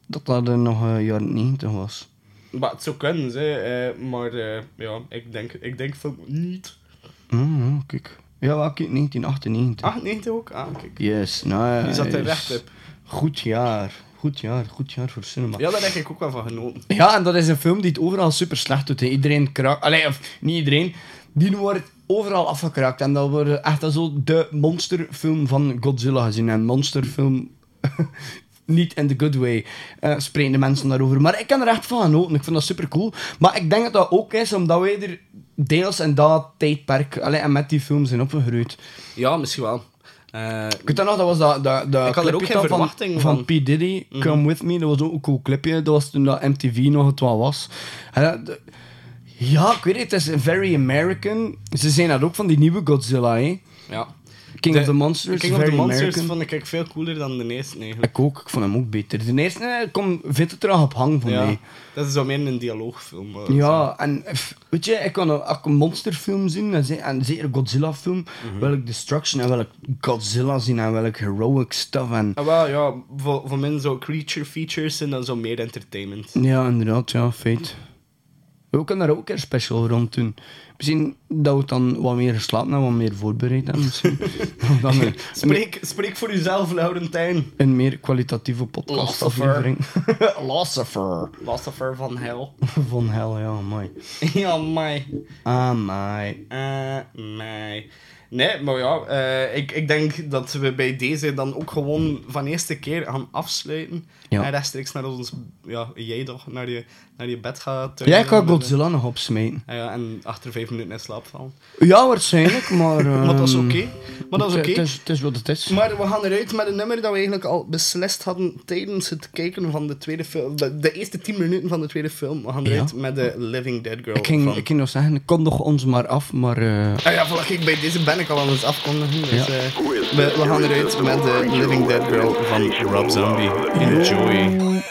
dat dat eh, nog eh, jaren 90 was. Maar het zou kunnen, ze, eh, maar eh, ja, ik denk, ik denk van niet. Ah, ja, kijk. Ja, wel, kijk, 1998. 98 ook? Ah, kijk. Yes, nou Die zat er recht op. Goed jaar. Goed jaar, goed jaar voor cinema. Ja, daar heb ik ook wel van genoten. Ja, en dat is een film die het overal super slecht doet. hè. Iedereen kraakt. Allee, of niet iedereen. Die wordt overal afgekraakt. En dat wordt echt zo de monsterfilm van Godzilla gezien. En monsterfilm. niet in the good way. eh spreken de mensen daarover. Maar ik kan er echt van genoten. Ik vind dat super cool. Maar ik denk dat dat ook is omdat wij er deels in dat tijdperk. Allee, en met die films zijn opgegroeid. Ja, misschien wel. Eh, Ik nog, dat was dat, dat, dat Ik had er ook geen verwachting van. van. Van P. Diddy, Come With Me, dat was ook een cool clipje. Dat was toen dat MTV nog het wel was. En de- ja, ik weet het, het is very American. Ze zijn dat ook van die nieuwe Godzilla, hè. ja. King De- of the Monsters, King of the Monsters American. vond ik veel cooler dan de eerste eigenlijk. Ik ook, ik vond hem ook beter. De eerste eh, kom, vindt het er nog op hang voor Ja, mij. dat is zo meer een dialoogfilm. zo. Ja, en weet je, ik kan een, ik een monsterfilm zien, en, en zeker een Godzilla-film, wil ik Destruction en wil ik Godzilla zien en wil ik heroic stuff. En, Ah, wel, ja, voor, voor zo creature features en dan zo meer entertainment. Ja, inderdaad, ja, feit. We kunnen daar ook een special rond doen. Misschien dat we dan wat meer geslapen en wat meer voorbereid hebben. Dan een, Spreek, spreek voor jezelf, Laurentijn. een meer kwalitatieve podcast Lucifer. aflevering. Lucifer. Lucifer van hel. Van hel, ja, mooi. ja, mij. Ah, my. Eh, mij. Nee, maar ja, eh, ik, ik denk dat we bij deze dan ook gewoon van eerste keer gaan afsluiten. Ja. En rechtstreeks naar ons, ja, jij toch, naar je, naar je bed gaat. Jij kan Godzilla nog opsmijten. Ja, ja, en achter vijf minuten in slaap vallen. Ja, waarschijnlijk, maar... Maar dat is oké. Maar dat is oké. Het is, het is wat het is. Maar we gaan eruit met een nummer dat we eigenlijk al beslist hadden tijdens het kijken van de tweede film. De, de eerste 10 minuten van de tweede film. We gaan eruit Ja. met de Living Dead Girl. ik, ging, van... ik ging nog zeggen, kom nog ons maar af, maar... eh, Ah ja, voilà, kijk, bij deze ben ik al aan het afkondigen. Dus Ja. eh, we, we gaan eruit met de Living Dead Girl van Rob Zombie. Enjoy. we um,